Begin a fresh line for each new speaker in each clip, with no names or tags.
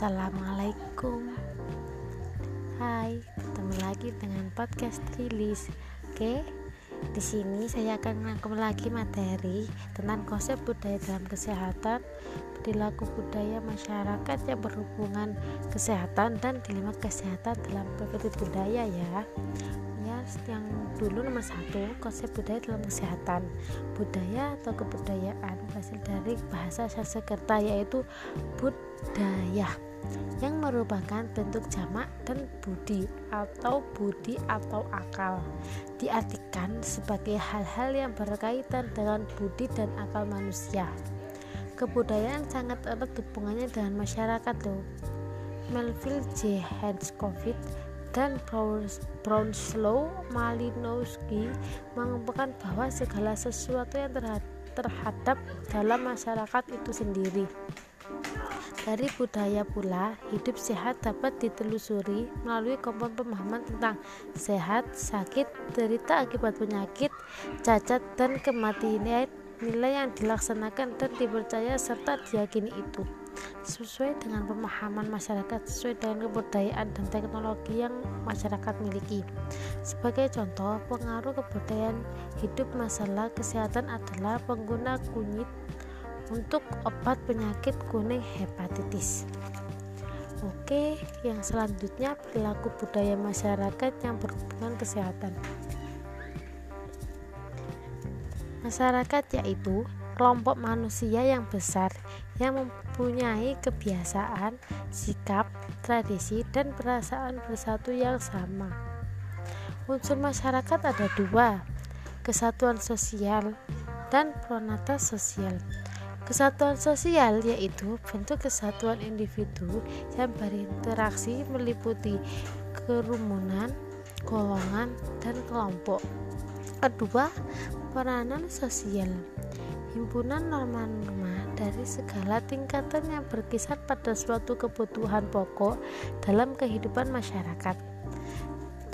Assalamualaikum Hai, ketemu lagi dengan podcast Rilis Oke, di sini saya akan merangkum lagi materi tentang konsep budaya dalam kesehatan perilaku budaya masyarakat yang berhubungan kesehatan dan dilema kesehatan dalam perspektif budaya ya yang dulu nomor satu konsep budaya dalam kesehatan. Budaya atau kebudayaan berasal dari bahasa Sanskerta yaitu budaya yang merupakan bentuk jamak dan budi atau budi atau akal diartikan sebagai hal-hal yang berkaitan dengan budi dan akal manusia kebudayaan sangat erat hubungannya dengan masyarakat loh Melville J. Henskovic dan Brownslow Malinowski mengemukakan bahwa segala sesuatu yang terhadap dalam masyarakat itu sendiri. Dari budaya pula, hidup sehat dapat ditelusuri melalui komponen pemahaman tentang sehat, sakit, derita akibat penyakit, cacat, dan kematian nilai yang dilaksanakan dan dipercaya serta diyakini itu. Sesuai dengan pemahaman masyarakat sesuai dengan kebudayaan dan teknologi yang masyarakat miliki. Sebagai contoh pengaruh kebudayaan hidup masalah kesehatan adalah pengguna kunyit untuk obat penyakit kuning hepatitis Oke, yang selanjutnya perilaku budaya masyarakat yang berhubungan kesehatan. Masyarakat yaitu kelompok manusia yang besar yang mempunyai kebiasaan, sikap, tradisi, dan perasaan bersatu yang sama. Unsur masyarakat ada dua, kesatuan sosial dan pronata sosial. Kesatuan sosial yaitu bentuk kesatuan individu yang berinteraksi meliputi kerumunan, golongan, dan kelompok. Kedua, peranan sosial himpunan norma-norma dari segala tingkatan yang berkisar pada suatu kebutuhan pokok dalam kehidupan masyarakat.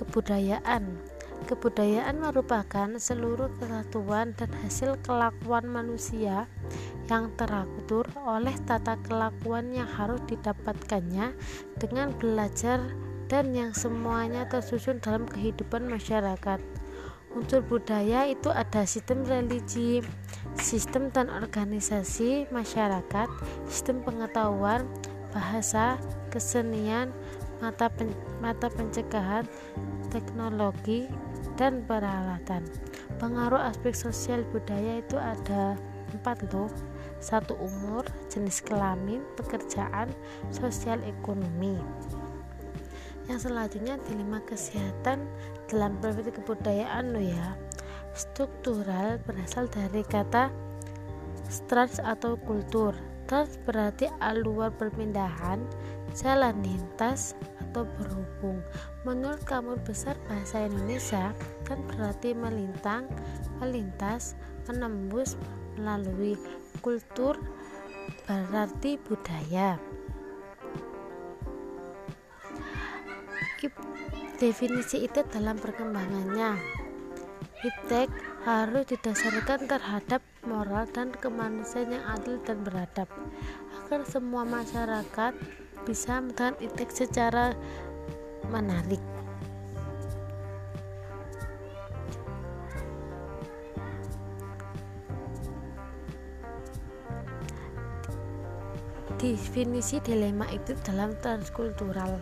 Kebudayaan Kebudayaan merupakan seluruh kesatuan dan hasil kelakuan manusia yang teratur oleh tata kelakuan yang harus didapatkannya dengan belajar dan yang semuanya tersusun dalam kehidupan masyarakat. Unsur budaya itu ada sistem religi, sistem dan organisasi masyarakat, sistem pengetahuan, bahasa, kesenian, mata, pen, mata pencegahan, teknologi, dan peralatan. Pengaruh aspek sosial budaya itu ada empat loh. Satu umur, jenis kelamin, pekerjaan, sosial ekonomi. Yang selanjutnya dilema kesehatan dalam perspektif kebudayaan lo ya. Struktural berasal dari kata strats atau kultur. Trans berarti aluar perpindahan jalan lintas atau berhubung. Menurut kamus besar bahasa Indonesia kan berarti melintang melintas menembus melalui kultur berarti budaya. Definisi itu dalam perkembangannya. Iptek harus didasarkan terhadap moral dan kemanusiaan yang adil dan beradab agar semua masyarakat bisa melakukan iptek secara menarik. Definisi dilema itu dalam transkultural.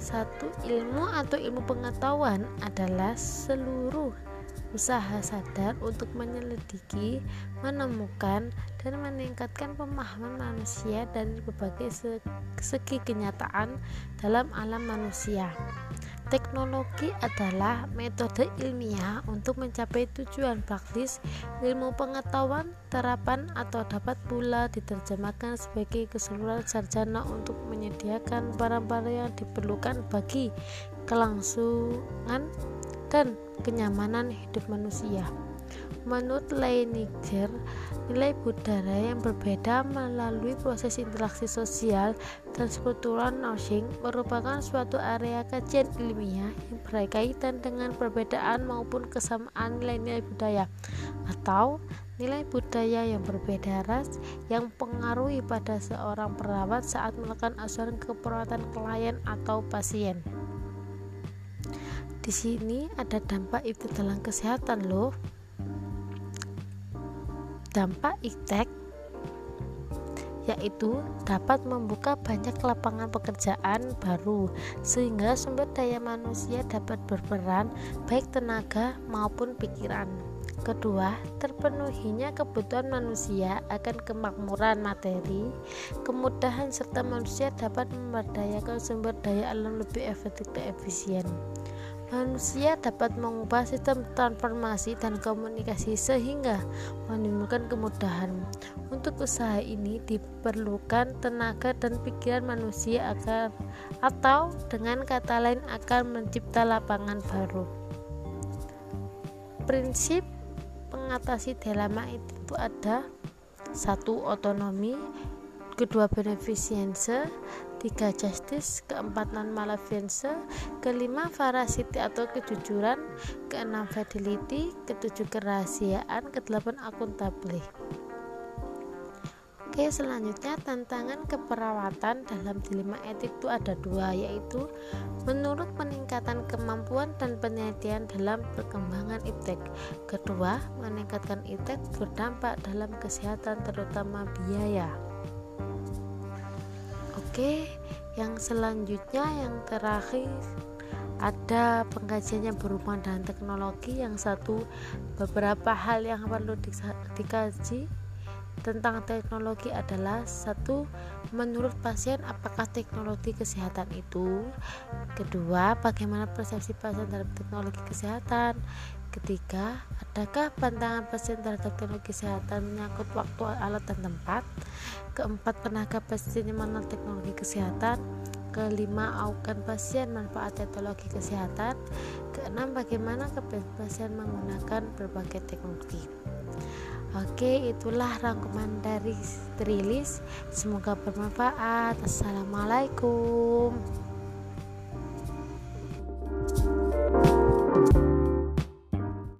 Satu ilmu atau ilmu pengetahuan adalah seluruh usaha sadar untuk menyelidiki, menemukan, dan meningkatkan pemahaman manusia dan berbagai segi kenyataan dalam alam manusia. Teknologi adalah metode ilmiah untuk mencapai tujuan praktis ilmu pengetahuan, terapan, atau dapat pula diterjemahkan sebagai keseluruhan sarjana untuk menyediakan barang-barang yang diperlukan bagi kelangsungan dan kenyamanan hidup manusia. Menurut Leiniger, nilai budaya yang berbeda melalui proses interaksi sosial dan kultural knowledge merupakan suatu area kajian ilmiah yang berkaitan dengan perbedaan maupun kesamaan nilai-nilai budaya atau nilai budaya yang berbeda ras yang pengaruhi pada seorang perawat saat melakukan asuran keperawatan klien atau pasien. Di sini ada dampak itu dalam kesehatan loh. Dampak iptek yaitu dapat membuka banyak lapangan pekerjaan baru sehingga sumber daya manusia dapat berperan baik tenaga maupun pikiran. Kedua, terpenuhinya kebutuhan manusia akan kemakmuran materi, kemudahan serta manusia dapat memberdayakan sumber daya alam lebih efektif dan efisien manusia dapat mengubah sistem transformasi dan komunikasi sehingga menimbulkan kemudahan. Untuk usaha ini diperlukan tenaga dan pikiran manusia agar atau dengan kata lain akan mencipta lapangan baru. Prinsip pengatasi dilema itu ada satu otonomi, kedua beneficience, tiga justice, keempat non malevolence, kelima veracity atau kejujuran, keenam fidelity, ketujuh kerahasiaan, kedelapan akuntabel. Oke selanjutnya tantangan keperawatan dalam dilema etik itu ada dua yaitu menurut peningkatan kemampuan dan penelitian dalam perkembangan iptek kedua meningkatkan iptek berdampak dalam kesehatan terutama biaya Oke, yang selanjutnya yang terakhir ada pengkajian yang berhubungan dengan teknologi yang satu beberapa hal yang perlu dikaji tentang teknologi adalah satu menurut pasien apakah teknologi kesehatan itu. Kedua bagaimana persepsi pasien terhadap teknologi kesehatan. Ketiga adakah pantangan pasien terhadap teknologi kesehatan menyangkut waktu alat dan tempat. Keempat tenaga pasien mengenal teknologi kesehatan kelima aukan pasien manfaat teknologi kesehatan keenam bagaimana pasien menggunakan berbagai teknologi Oke, itulah rangkuman dari Trilis. Semoga bermanfaat. Assalamualaikum.